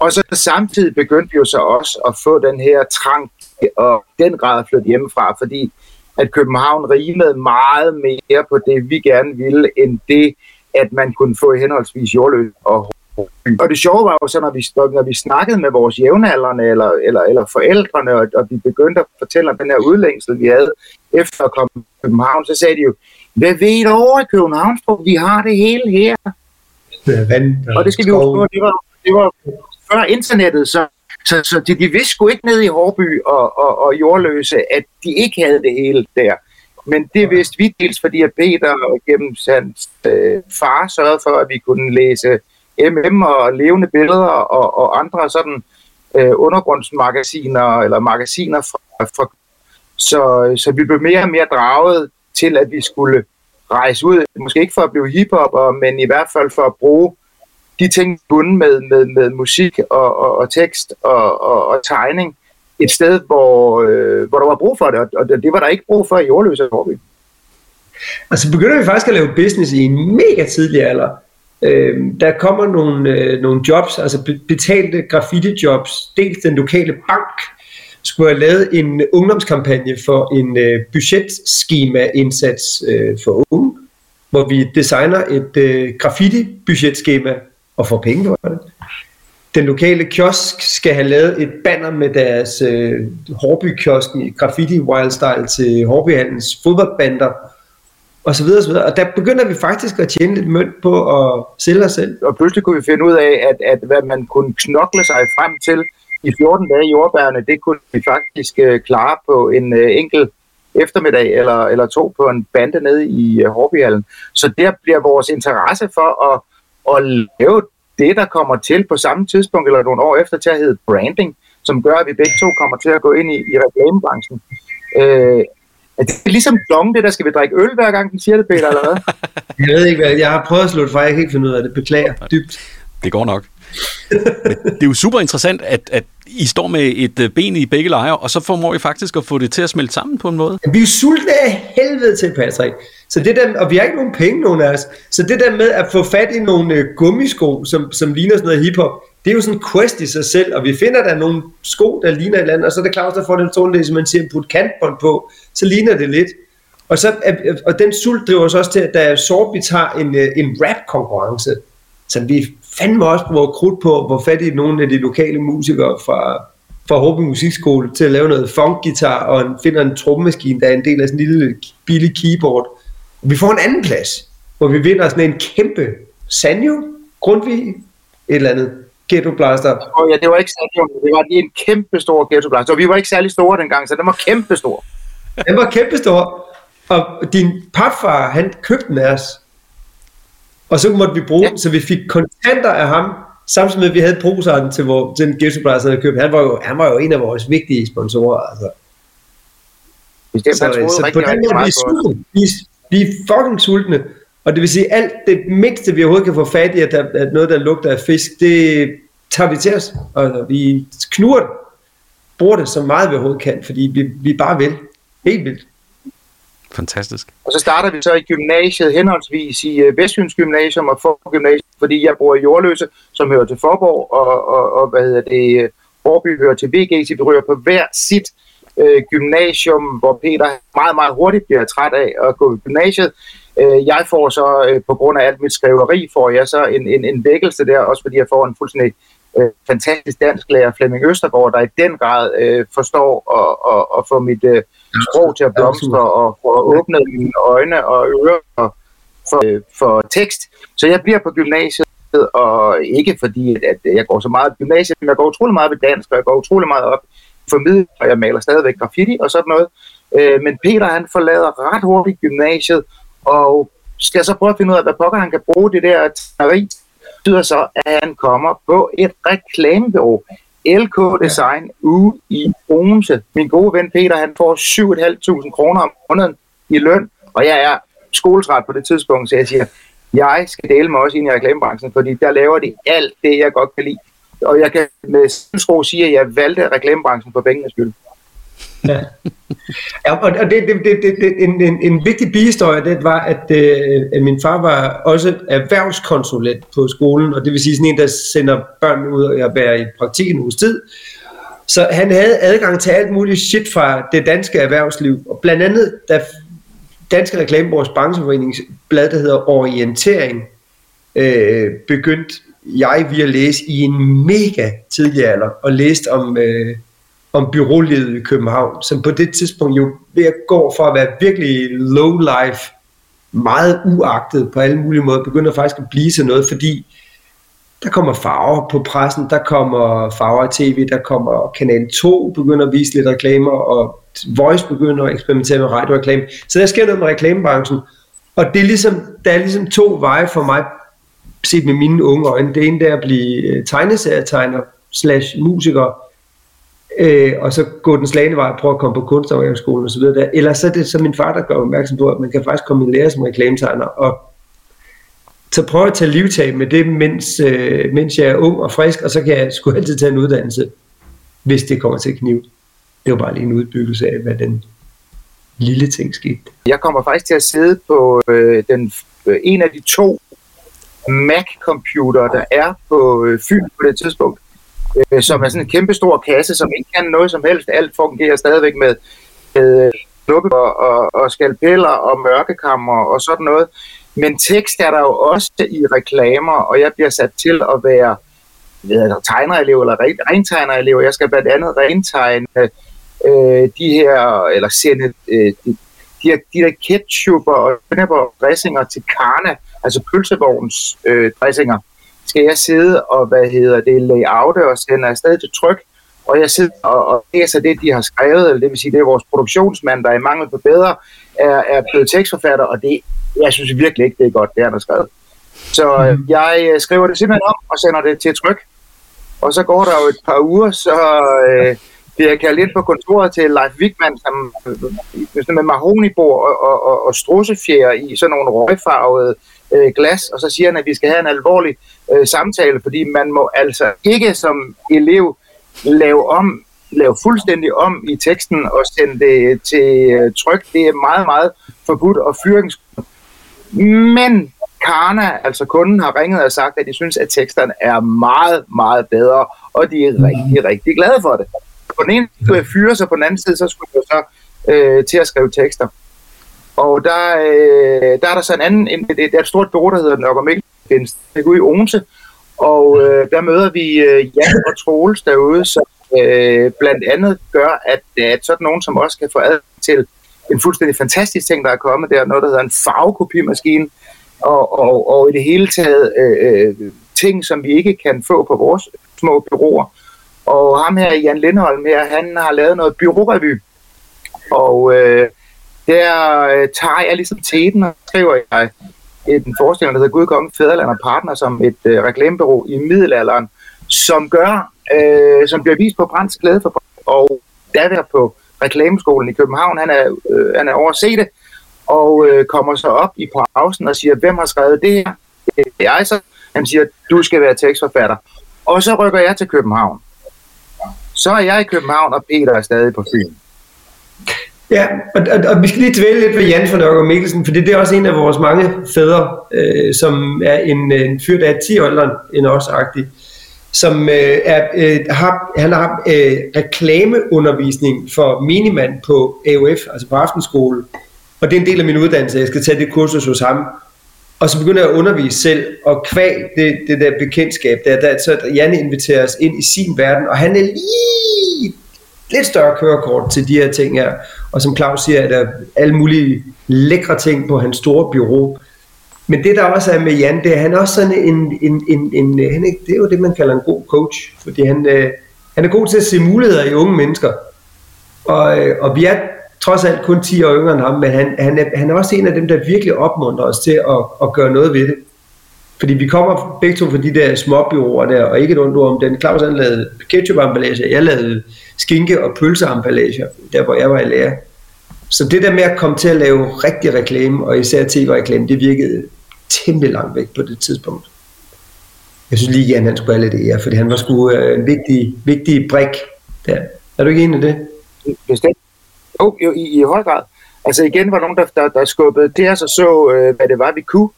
Og så samtidig begyndte vi jo så også at få den her trang og den grad flytte hjemmefra, fordi at København rimede meget mere på det, vi gerne ville, end det, at man kunne få henholdsvis jordløs og og det sjove var jo så, når vi, når vi snakkede med vores jævnaldrende eller, eller, eller forældrene, og, og de begyndte at fortælle om den her udlængsel, vi havde efter at komme til København, så sagde de jo, hvad ved I over i København, vi har det hele her. Vand, og det skal vi jo det var, det var før internettet, så så, så de, de vidste sgu ikke ned i Hårby og, og, og Jordløse, at de ikke havde det hele der. Men det vidste vi dels, fordi at Peter gennem hans øh, far sørgede for, at vi kunne læse MM og levende billeder og, og andre sådan øh, undergrundsmagasiner eller magasiner fra, fra så, så vi blev mere og mere draget til, at vi skulle rejse ud, måske ikke for at blive hiphopper, men i hvert fald for at bruge de ting bundet med, med, med musik og, og, og tekst og, og, og tegning et sted, hvor, øh, hvor der var brug for det, og det var der ikke brug for i Jordløse Hårby. Altså begynder vi faktisk at lave business i en mega tidlig alder. Øh, der kommer nogle, øh, nogle jobs, altså betalte graffiti-jobs. Dels den lokale bank skulle have lavet en ungdomskampagne for en øh, budgetskema-indsats øh, for unge, hvor vi designer et øh, graffiti-budgetskema og får penge for det. Den lokale kiosk skal have lavet et banner med deres øh, Hårby-kiosken i graffiti wildstyle til Hårbyhandens fodboldbander, og så videre, og så videre. Og der begynder vi faktisk at tjene lidt mønt på at sælge os selv. Og pludselig kunne vi finde ud af, at, at hvad man kunne knokle sig frem til i 14 dage i jordbærene, det kunne vi faktisk øh, klare på en øh, enkelt eftermiddag eller, eller to på en bande nede i uh, Hårbyhallen. Så der bliver vores interesse for at, at lave det, der kommer til på samme tidspunkt eller nogle år efter til at hedde branding, som gør, at vi begge to kommer til at gå ind i, i reklamebranchen. Er det ligesom dong, det der skal vi drikke øl hver gang, den siger det, Peter, eller hvad? jeg ved ikke, hvad jeg har prøvet at slå det fra, jeg kan ikke finde ud af det. Beklager dybt. Det går nok. Men det er jo super interessant, at, at I står med et øh, ben i begge lejre, og så formår I faktisk at få det til at smelte sammen på en måde. Vi er jo sultne af helvede til, Patrick. Så det der, og vi har ikke nogen penge, nogen af os. Så det der med at få fat i nogle øh, gummisko, som, som ligner sådan noget hiphop, det er jo sådan en quest i sig selv, og vi finder der nogle sko, der ligner et eller andet, og så er det Claus, der får den stående, som man siger, putte kantbånd på, så ligner det lidt. Og, så, øh, og den sult driver os også til, at da Sorbit tager en, en rap-konkurrence, som vi fandme også bruger krudt på, hvor fat i nogle af de lokale musikere fra, fra Håbe Musikskole til at lave noget funk-guitar, og en, finder en trommemaskine, der er en del af sådan en lille billig keyboard. Og vi får en anden plads, hvor vi vinder sådan en kæmpe Sanjo, Grundtvig, et eller andet Ghetto Blaster. Oh, ja, det var ikke Sanjo, det var en kæmpe stor Ghetto Blaster, og vi var ikke særlig store dengang, så den var kæmpe stor. den var kæmpe stor, og din papfar, han købte den af os. Og så måtte vi bruge ja. så vi fik kontanter af ham, samtidig med at vi havde bruseren til, hvor, til den Ghetto Blaster, der købte. Han var, jo, han var jo en af vores vigtige sponsorer, altså. Bestemt, så, så, så på den måde, vi er, vi, vi er fucking sultne. Og det vil sige, alt det mindste, vi overhovedet kan få fat i, at, der, at noget, der lugter af fisk, det tager vi til os. Og vi knurrer det, bruger det så meget, vi overhovedet kan, fordi vi, vi bare vil. Helt vildt. Fantastisk. Og så starter vi så i gymnasiet henholdsvis i øh, Vestjyns Gymnasium og Forborg Gymnasium, fordi jeg bor i Jordløse, som hører til Forborg, og, og, og hvad hedder det, øh, Forby hører til VG, så vi rører på hver sit øh, gymnasium, hvor Peter meget, meget hurtigt bliver træt af at gå i gymnasiet. Øh, jeg får så, øh, på grund af alt mit skriveri, får jeg så en, en, en vækkelse der, også fordi jeg får en fuldstændig uh, fantastisk dansk lærer, Flemming Østergaard, der i den grad uh, forstår at, at, at få mit... Uh, sprog til at blomstre og få åbnet mine øjne og ører for, for, for tekst. Så jeg bliver på gymnasiet, og ikke fordi, at jeg går så meget i gymnasiet, men jeg går utrolig meget ved dansk, og jeg går utrolig meget op i formidling, og jeg maler stadigvæk graffiti og sådan noget. Øh, men Peter, han forlader ret hurtigt gymnasiet, og skal så prøve at finde ud af, hvad pokker han kan bruge det der tæneri, betyder så, at han kommer på et reklamebureau. LK Design ude i Odense. Min gode ven Peter, han får 7.500 kroner om måneden i løn, og jeg er skoletræt på det tidspunkt, så jeg siger, jeg skal dele mig også ind i reklamebranchen, fordi der laver de alt det, jeg godt kan lide. Og jeg kan med sindsro sige, at jeg valgte reklamebranchen for pengenes skyld. Ja. ja og det, det, det, det, det, en, en, en vigtig bihistorie, det var, at, øh, at min far var også erhvervskonsulent på skolen, og det vil sige sådan en, der sender børn ud og være i praktik en uges tid. Så han havde adgang til alt muligt shit fra det danske erhvervsliv, og blandt andet, da Danske Reklameborgs Brancheforeningsblad, der hedder Orientering, øh, begyndte jeg via at læse i en mega tidlig alder, og læste om... Øh, om byrålivet i København, som på det tidspunkt jo ved at gå fra at være virkelig low life, meget uagtet på alle mulige måder, begynder faktisk at blive til noget, fordi der kommer farver på pressen, der kommer farver i tv, der kommer Kanal 2 begynder at vise lidt reklamer, og Voice begynder at eksperimentere med radioreklame. Så der sker noget med reklamebranchen, og det er ligesom, der er ligesom to veje for mig, set med mine unge øjne. Det ene er at blive tegneserietegner slash musiker, øh, og så gå den slagende vej og prøve at komme på kunsthåndværkerskolen osv. Eller så er det som min far, der gør opmærksom på, at man kan faktisk komme i lære som reklametegner, og så prøv at tage livtag med det, mens, øh, mens jeg er ung og frisk, og så kan jeg sgu altid tage en uddannelse, hvis det kommer til kniv. Det var bare lige en udbyggelse af, hvad den lille ting skete. Jeg kommer faktisk til at sidde på øh, den, øh, en af de to Mac-computer, der er på øh, Fyn på det tidspunkt, øh, som er sådan en kæmpe stor kasse, som ikke kan noget som helst. Alt fungerer stadigvæk med, med øh, knuppe og, og, og skalpeller og mørkekammer og sådan noget. Men tekst er der jo også i reklamer, og jeg bliver sat til at være ved, tegnerelev eller rentegnerelev. Jeg skal blandt andet rentegne øh, de her, eller sende øh, de, de, her, de der ketchup og dressinger til Karna, altså pølsevogns øh, dressinger, skal jeg sidde og, hvad hedder det, layoute og sende afsted til tryk, og jeg sidder og, og læser det, de har skrevet, eller det vil sige, det er vores produktionsmand, der er i mangel på bedre, er, er blevet tekstforfatter, og det, jeg synes virkelig ikke, det er godt, det han har skrevet. Så mm. jeg øh, skriver det simpelthen om og sender det til tryk, og så går der jo et par uger, så øh, bliver jeg kaldt ind på kontoret til Leif Wigman, som øh, med mahonibord og, og, og, og strussefjer i sådan nogle røgfarvede øh, glas, og så siger han, at vi skal have en alvorlig øh, samtale, fordi man må altså ikke som elev lave om lave fuldstændig om i teksten og sende det til øh, tryk. Det er meget, meget forbudt og fyring. Men Karna, altså kunden, har ringet og sagt, at de synes, at teksterne er meget, meget bedre, og de er rigtig, rigtig glade for det. På den ene side skulle jeg fyre, så på den anden side, så skulle jeg så øh, til at skrive tekster. Og der, øh, der er der så en anden, en, det er et stort bureau, der hedder Nørgaard Mikkelsen, det er i Odense, og øh, der møder vi øh, Jan og Troels derude, som øh, blandt andet gør, at, at sådan nogen som os kan få ad til en fuldstændig fantastisk ting, der er kommet der, noget der hedder en farvekopimaskine, og, og, og i det hele taget øh, øh, ting, som vi ikke kan få på vores små byråer. Og ham her, Jan Lindholm her, han har lavet noget byrårevy, og øh, der øh, tager jeg ligesom teten og skriver jeg en forestilling, der hedder Gud, Kongen, Fæderland og Partner, som et øh, reklamebureau i middelalderen, som gør, øh, som bliver vist på Brands Glæde for og der er på reklameskolen i København, han er, øh, han er over at se det, og øh, kommer så op i pausen og siger, hvem har skrevet det her? Det er jeg så. Han siger, du skal være tekstforfatter. Og så rykker jeg til København. Så er jeg i København, og Peter er stadig på Fyn. Ja, og, og, og vi skal lige tvæle lidt ved Jan von Nørgaard Mikkelsen, for det, det er også en af vores mange fædre, øh, som er en, øh, en fyr, der er 10 år end os agtig som øh, er, øh, har, han har øh, reklameundervisning for minimand på AOF, altså på aftenskole, og det er en del af min uddannelse, jeg skal tage det kursus hos ham, og så begynder jeg at undervise selv, og kvæg det, det der bekendtskab, der, der, så Janne inviterer os ind i sin verden, og han er lige lidt større kørekort til de her ting her. Og som Claus siger, er der alle mulige lækre ting på hans store bureau. Men det der også er med Jan, det er, han er også sådan en, en, en, en han er, det er jo det, man kalder en god coach. Fordi han, øh, han er god til at se muligheder i unge mennesker. Og, øh, og vi er trods alt kun 10 år yngre end ham, men han, han, er, han er også en af dem, der virkelig opmuntrer os til at, at gøre noget ved det. Fordi vi kommer begge to fra de der småbyråer der, og ikke et ondt om den. Claus han lavede ketchup-emballage, jeg lavede skinke- og pølseemballage, der hvor jeg var i lærer. Så det der med at komme til at lave rigtig reklame, og især tv-reklame, det virkede temmelig langt væk på det tidspunkt. Jeg synes lige, Jan han skulle have lidt ære, fordi han var sgu øh, en vigtig, vigtig brik der. Er du ikke enig i det? Bestemt. Jo, jo i, i høj grad. Altså igen var nogen, der, der, der skubbede til os og så, øh, hvad det var, vi kunne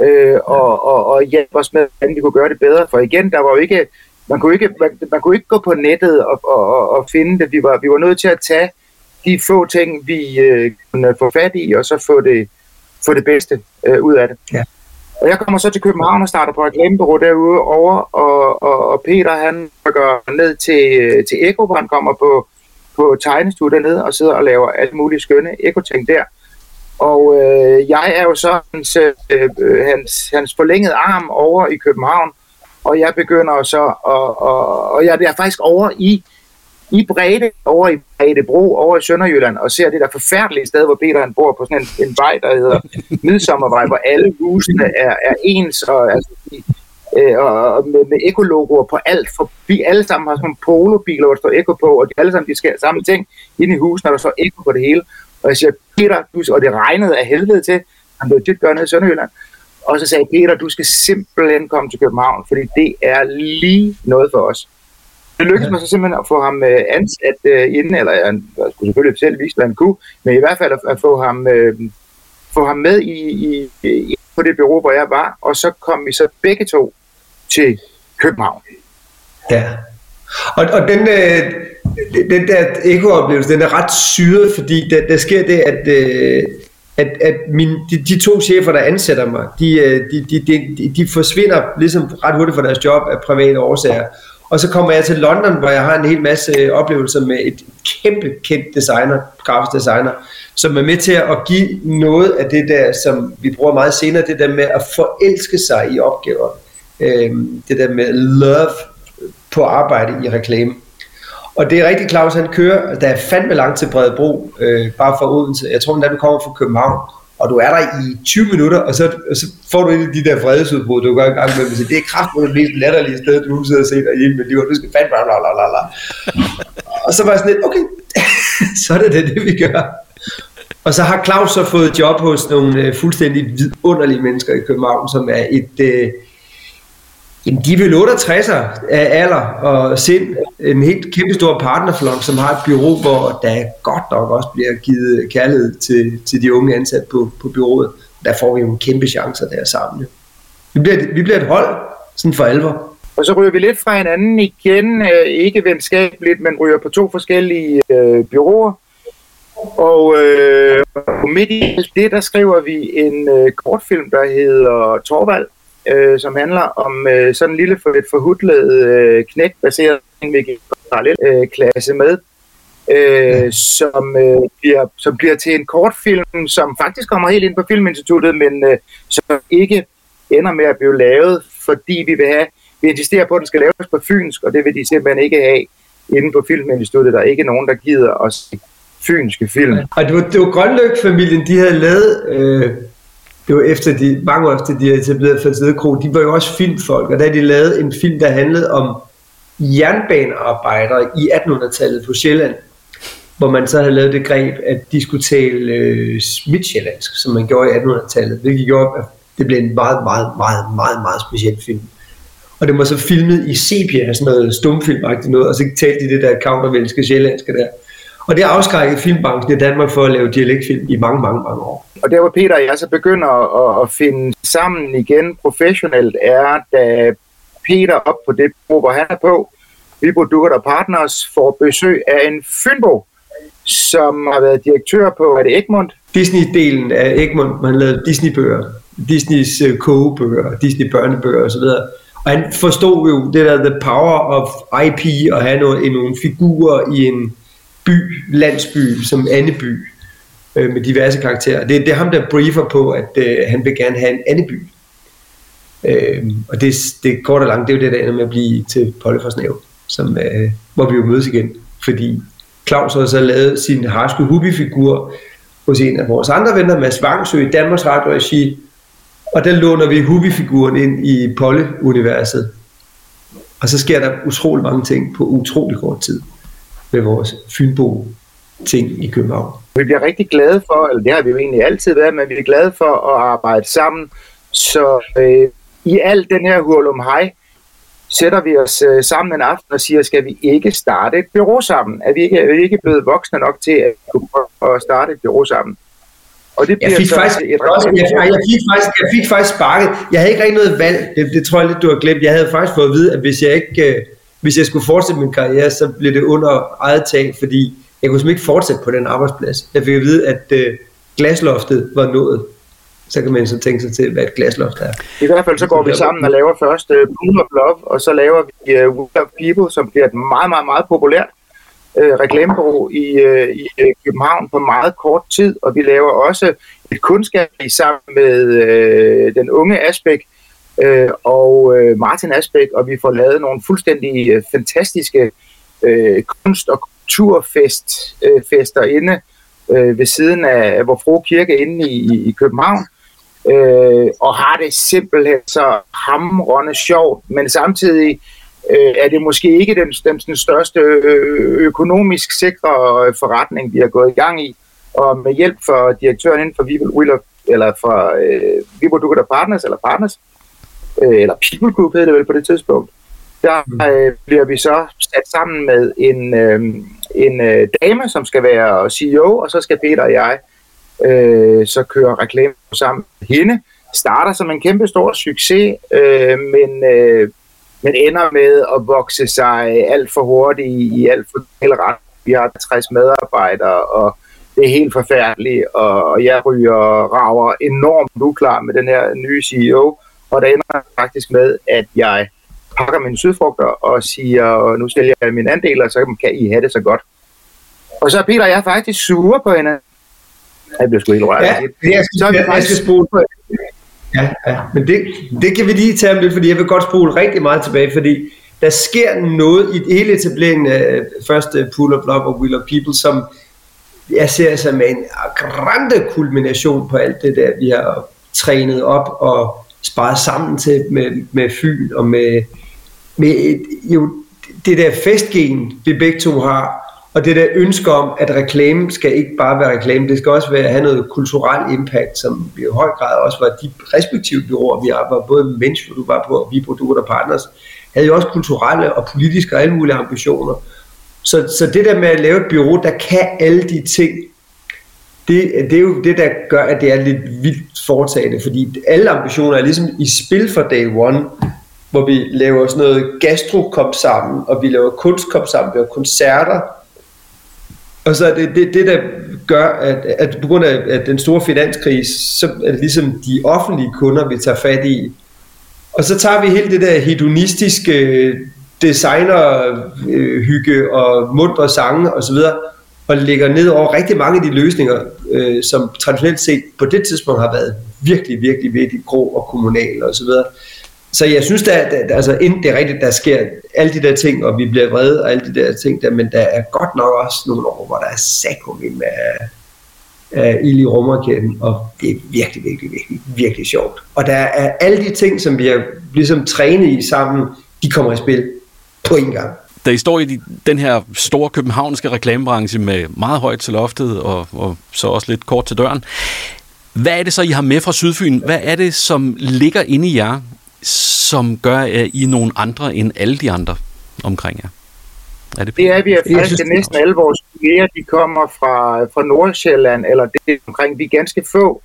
øh, og, og, og hjælpe os med, hvordan vi kunne gøre det bedre. For igen, der var jo ikke, man kunne ikke, man, man kunne ikke gå på nettet og, og, og finde det. Vi var, vi var nødt til at tage de få ting, vi øh, kunne få fat i, og så få det, få det bedste øh, ud af det. Ja. Og jeg kommer så til København og starter på et reklamebureau derude over, og, og, og Peter han går ned til, til Eko, hvor han kommer på, på tegnestue dernede og sidder og laver alle mulige skønne ekoting der. Og øh, jeg er jo så hans, øh, hans, hans forlængede arm over i København, og jeg begynder så, og, og, og jeg er faktisk over i, i Brede, over i Bredebro, over i Sønderjylland, og ser det der forfærdelige sted, hvor Peter han bor på sådan en, en vej, der hedder Midsommervej, hvor alle husene er, er ens, og altså, øh, og med, med ekologoer på alt, for vi alle sammen har sådan nogle polobiler, hvor der står eko på, og de alle sammen de skal samme ting inde i huset, når der står eko på det hele. Og jeg siger, Peter, du, og det regnede af helvede til, han blev tit gør nede i Sønderjylland, og så sagde Peter, du skal simpelthen komme til København, fordi det er lige noget for os. Det lykkedes mig så simpelthen at få ham øh, ansat uh, inden, eller jeg skulle selvfølgelig selv vise, hvad han kunne, men i hvert fald at, at få ham, uh, få ham med i, i, i, på det bureau, hvor jeg var, og så kom vi så begge to til København. Ja. Og, og den, øh, den der ekooplevelse, den er ret syret, fordi der, der sker det, at, øh, at, at min, de, de to chefer, der ansætter mig, øh, de, de, de, de, de forsvinder ligesom ret hurtigt fra deres job af private årsager. Og så kommer jeg til London, hvor jeg har en hel masse oplevelser med et kæmpe kendt designer, grafisk designer, som er med til at give noget af det der, som vi bruger meget senere, det der med at forelske sig i opgaver. Øhm, det der med love på arbejde i reklame. Og det er rigtigt, Claus, han kører, der er fandme langt til Bredebro, øh, bare fra Odense. Jeg tror, at du kommer fra København, og du er der i 20 minutter, og så, og så får du en af de der fredesudbrud, du går i gang med, at det er kraftigt det mest latterlige sted, du sidder og set derhjemme med men du skal fandme, bla, bla, bla, la. Og så var jeg sådan lidt, okay, så er det det, det vi gør. Og så har Claus så fået job hos nogle øh, fuldstændig vidunderlige mennesker i København, som er et, øh, Jamen, de er vel 68'er af alder og sind. En helt kæmpe stor partnerflok, som har et bureau, hvor der godt nok også bliver givet kærlighed til, til de unge ansatte på, på bureauet. Der får vi jo en kæmpe chancer der sammen. Vi bliver, vi bliver et hold, sådan for alvor. Og så ryger vi lidt fra hinanden igen, øh, ikke venskabeligt, men ryger på to forskellige øh, byråer. Og øh, midt i det, der skriver vi en øh, kortfilm, der hedder Torvald, øh, som handler om øh, sådan en lille for et forhudlet øh, knæk, baseret på en parallel øh, klasse med, øh, som, øh, bliver, som bliver til en kortfilm, som faktisk kommer helt ind på Filminstituttet, men øh, som ikke ender med at blive lavet, fordi vi vil have, vi insisterer på, at den skal laves på fynsk, og det vil de simpelthen ikke have inde på Filminstituttet. Der er ikke nogen, der gider at se fynske film. Og det var, det var Grønløk-familien, de havde lavet øh, det var efter de, mange år efter de havde etableret Falsede Kro, de var jo også filmfolk, og der de lavede en film, der handlede om jernbanearbejdere i 1800-tallet på Sjælland, hvor man så havde lavet det greb, at de skulle tale øh, midtjyllandsk, som man gjorde i 1800-tallet, hvilket gjorde, at det blev en meget, meget, meget, meget, meget speciel film. Og det var så filmet i sepia, sådan noget stumfilmagtigt noget, og så talte de det der countervælske sjællandske der. Og det afskrækkede filmbranchen i Danmark for at lave dialektfilm i mange, mange, mange år. Og der hvor Peter og jeg så begynder at, at finde sammen igen professionelt, er da Peter op på det brug, hvor han er på, Vibo Dukker og Partners får besøg af en Fynbo, som har været direktør på, er det Egmont? Disney-delen af Egmont, man lavede Disney-bøger, Disneys øh, kogebøger, Disney-børnebøger osv. Og han forstod jo det der the power of IP og have nogle, nogle figurer i en by, landsby, som Anneby, øh, med diverse karakterer. Det, det er ham, der briefer på, at øh, han vil gerne have en Anneby. Øh, og det, det kort og langt, det er jo det, der ender med at blive til Polleforsnæv, som, øh, hvor vi jo mødes igen. Fordi Claus har så lavet sin harske Hubi-figur hos en af vores andre venner, Mads Vangsø, i Danmarks Radio Regi, og der låner vi Hubi-figuren ind i Polle-universet. Og så sker der utrolig mange ting på utrolig kort tid med vores Fynbo ting i København. Vi bliver rigtig glade for, eller det har vi jo egentlig altid været, men vi er glade for at arbejde sammen. Så øh, i alt den her hurlum hej, sætter vi os øh, sammen en aften og siger, skal vi ikke starte et bureau sammen? Er vi ikke, er vi ikke blevet voksne nok til at kunne starte et bureau sammen? Og det jeg, fik faktisk, et jeg, jeg, fik faktisk, jeg fik faktisk sparket. Jeg havde ikke rigtig noget valg. Det, det tror jeg lidt, du har glemt. Jeg havde faktisk fået at vide, at hvis jeg ikke... Øh, hvis jeg skulle fortsætte min karriere, så blev det under eget tag, fordi jeg kunne simpelthen ikke fortsætte på den arbejdsplads. Jeg fik at vide, at øh, glasloftet var nået. Så kan man så tænke sig til, hvad et glasloft er. I hvert fald så går vi sammen og laver først øh, Pool of Love, og så laver vi uh, We Are People, som bliver et meget, meget, meget populært øh, reklamebureau i, øh, i øh, København på meget kort tid, og vi laver også et kunstgalleri sammen med øh, den unge Asbæk øh, og øh, Martin Asbæk, og vi får lavet nogle fuldstændig øh, fantastiske øh, kunst- og kulturfest øh, fester inde øh, ved siden af, af Fro Kirke inde i, i København. øh, og har det simpelthen så hamrende sjovt, men samtidig øh, er det måske ikke den, den, den største øh, økonomisk sikre øh, forretning, vi har gået i gang i, og med hjælp fra direktøren inden for Wheeler, eller fra øh, Vibo Dukker Partners, eller Partners, øh, eller People Group hed det vel på det tidspunkt, der mm. øh, bliver vi så sat sammen med en, øh, en øh, dame, som skal være CEO, og så skal Peter og jeg øh, så køre reklame sammen med hende. Starter som en kæmpe stor succes, øh, men, øh, men ender med at vokse sig alt for hurtigt i, i alt for hele ret. Vi har 60 medarbejdere, og det er helt forfærdeligt, og jeg ryger rager enormt uklar med den her nye CEO, og der ender faktisk med, at jeg pakker mine sydfrugter og siger, nu sælger jeg mine andel, og så kan I have det så godt. Og så er Peter og jeg faktisk sure på hende. Jeg bliver sgu helt rørt. Ja, jeg skal, så er vi faktisk... jeg skal spole på Ja, ja, men det, det kan vi lige tage om lidt, fordi jeg vil godt spole rigtig meget tilbage, fordi der sker noget i hele etableringen af første Pool of Love og Will of People, som jeg ser som en grande kulmination på alt det der, vi har trænet op og sparet sammen til med, med Fyn og med, med et, jo, det der festgen, vi begge to har, og det der ønske om, at reklame skal ikke bare være reklame, det skal også være, have noget kulturel impact, som i høj grad også var de respektive byråer, vi arbejder, både Mensch, hvor du var på, og vi du partners, havde jo også kulturelle og politiske og alle mulige ambitioner. Så, så det der med at lave et bureau, der kan alle de ting, det, det er jo det, der gør, at det er lidt vildt foretagende, fordi alle ambitioner er ligesom i spil for day one, hvor vi laver sådan noget gastrokop sammen, og vi laver kunstkop sammen, vi laver koncerter, og så er det det, det der gør, at, at på grund af at den store finanskrise, så er det ligesom de offentlige kunder, vi tager fat i. Og så tager vi hele det der hedonistiske øh, designerhygge øh, og mundre sange osv., og lægger ned over rigtig mange af de løsninger, øh, som traditionelt set på det tidspunkt har været virkelig, virkelig, virkelig grå og kommunal og Så, videre. så jeg synes, at, at altså, inden det er rigtigt, der sker alle de der ting, og vi bliver vrede og alle de der ting der, men der er godt nok også nogle år, hvor der er sækkum med af ild i rummerkæden, og det er virkelig, virkelig, virkelig, virkelig sjovt. Og der er alle de ting, som vi har ligesom trænet i sammen, de kommer i spil på en gang. Da I står i den her store københavnske reklamebranche med meget højt til loftet, og, og så også lidt kort til døren, hvad er det så, I har med fra Sydfyn? Hvad er det, som ligger inde i jer, som gør, at I er nogle andre end alle de andre omkring jer? Er det, det er vi, at faktisk næsten alle vores kolleger, de kommer fra, fra Nordsjælland, eller det omkring, vi er ganske få,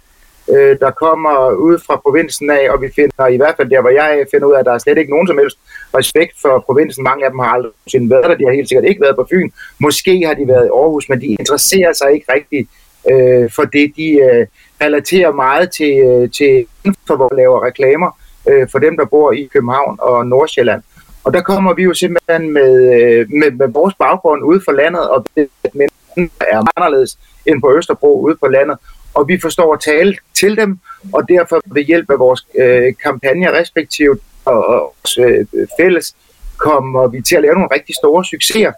øh, der kommer ud fra provinsen af, og vi finder i hvert fald der, hvor jeg finder ud af, at der er slet ikke nogen som helst respekt for provinsen. Mange af dem har aldrig været der, de har helt sikkert ikke været på Fyn. Måske har de været i Aarhus, men de interesserer sig ikke rigtig øh, for det. De øh, relaterer meget til, øh, til for hvor laver reklamer øh, for dem, der bor i København og Nordsjælland. Og der kommer vi jo simpelthen med, øh, med, med vores baggrund ude for landet, og det er anderledes end på Østerbro ude på landet. Og vi forstår at tale til dem, og derfor ved hjælp af vores øh, kampagner respektivt og, og øh, fælles, kommer vi til at lave nogle rigtig store succeser.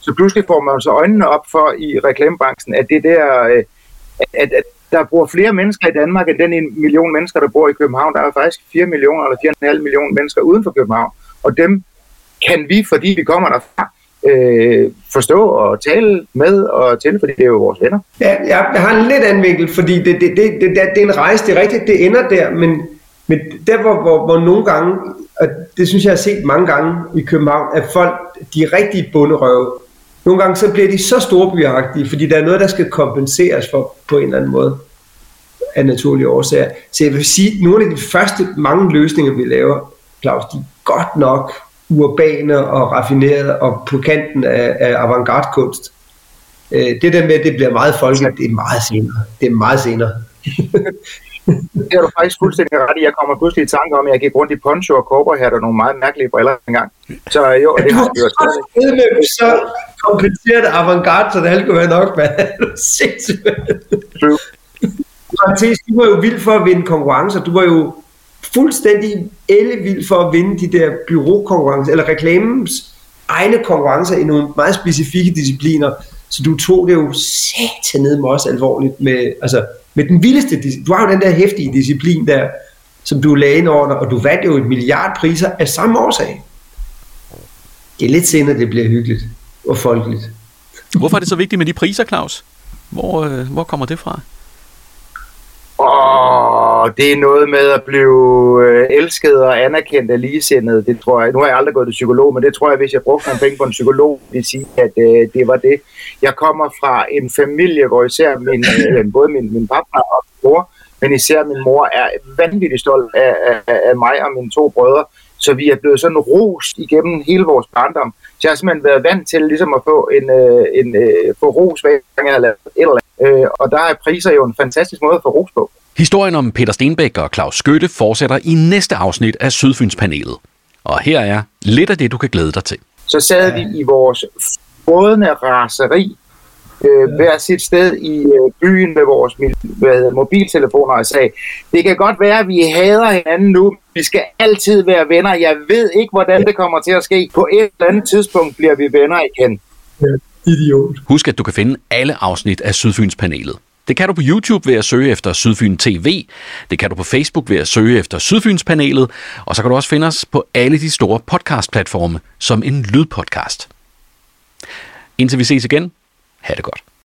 Så pludselig får man så øjnene op for i reklamebranchen, at det der, øh, at, at der bor flere mennesker i Danmark end den en million mennesker, der bor i København. Der er faktisk 4 millioner eller 4,5 millioner mennesker uden for København. Og dem kan vi, fordi vi kommer derfra, øh, forstå og tale med og til, fordi det er jo vores venner. Ja, jeg har en lidt anden vinkel, fordi det, det, det, det, det er en rejse, det er rigtigt, det ender der, men, men der hvor, hvor, hvor nogle gange, og det synes jeg har set mange gange i København, at folk, de er rigtig bunderøve, nogle gange så bliver de så storbyagtige, fordi der er noget, der skal kompenseres for på en eller anden måde af naturlige årsager. Så jeg vil sige, at nogle af de første mange løsninger, vi laver, Claus, de er godt nok urbane og raffinerede og på kanten af, af avantgarde-kunst. Øh, det der med, at det bliver meget folkeligt, det er meget senere. Det er meget senere. det er du faktisk fuldstændig ret i. Jeg kommer pludselig i tanke om, at jeg gik rundt i poncho og kobberhat og nogle meget mærkelige briller engang. Så jo, det har vi jo stadig. Så kompenseret avantgarde, så det hele kunne være nok, mand. Sindssygt. Du var jo vild for at vinde konkurrencer. Du var jo fuldstændig ellevild for at vinde de der byråkonkurrencer, eller reklamens egne konkurrencer i nogle meget specifikke discipliner. Så du tog det jo satan ned med os alvorligt med, altså med den vildeste, du har jo den der hæftige disciplin der, som du lagde ind over dig, og du vandt jo et milliard priser af samme årsag. Det er lidt senere, det bliver hyggeligt og folkeligt. Hvorfor er det så vigtigt med de priser, Claus? Hvor, øh, hvor kommer det fra? Og det er noget med at blive øh, elsket og anerkendt af ligesindede. Det tror jeg. Nu har jeg aldrig gået til psykolog, men det tror jeg, hvis jeg brugte nogle penge på en psykolog, vil sige, at øh, det var det. Jeg kommer fra en familie, hvor især min, øh, både min, min pappa og min mor, men især min mor er vanvittigt stolt af, af, af mig og mine to brødre. Så vi er blevet sådan ros igennem hele vores barndom. Så jeg har simpelthen været vant til ligesom at få en, øh, en øh, få ros hver gang jeg har lavet et eller andet. Øh, og der er priser jo en fantastisk måde at få ros på. Historien om Peter Stenbæk og Claus Skytte fortsætter i næste afsnit af Sydfynspanelet. Og her er lidt af det, du kan glæde dig til. Så sad vi i vores rådende raseri øh, hver sit sted i øh, byen med vores hvad hedder, mobiltelefoner og sagde, det kan godt være, at vi hader hinanden nu, vi skal altid være venner. Jeg ved ikke, hvordan det kommer til at ske. På et eller andet tidspunkt bliver vi venner igen. Ja, idiot. Husk, at du kan finde alle afsnit af Sydfynspanelet. Det kan du på YouTube ved at søge efter Sydfyn TV. Det kan du på Facebook ved at søge efter Sydfynspanelet. Og så kan du også finde os på alle de store podcastplatforme som en lydpodcast. Indtil vi ses igen, ha' det godt.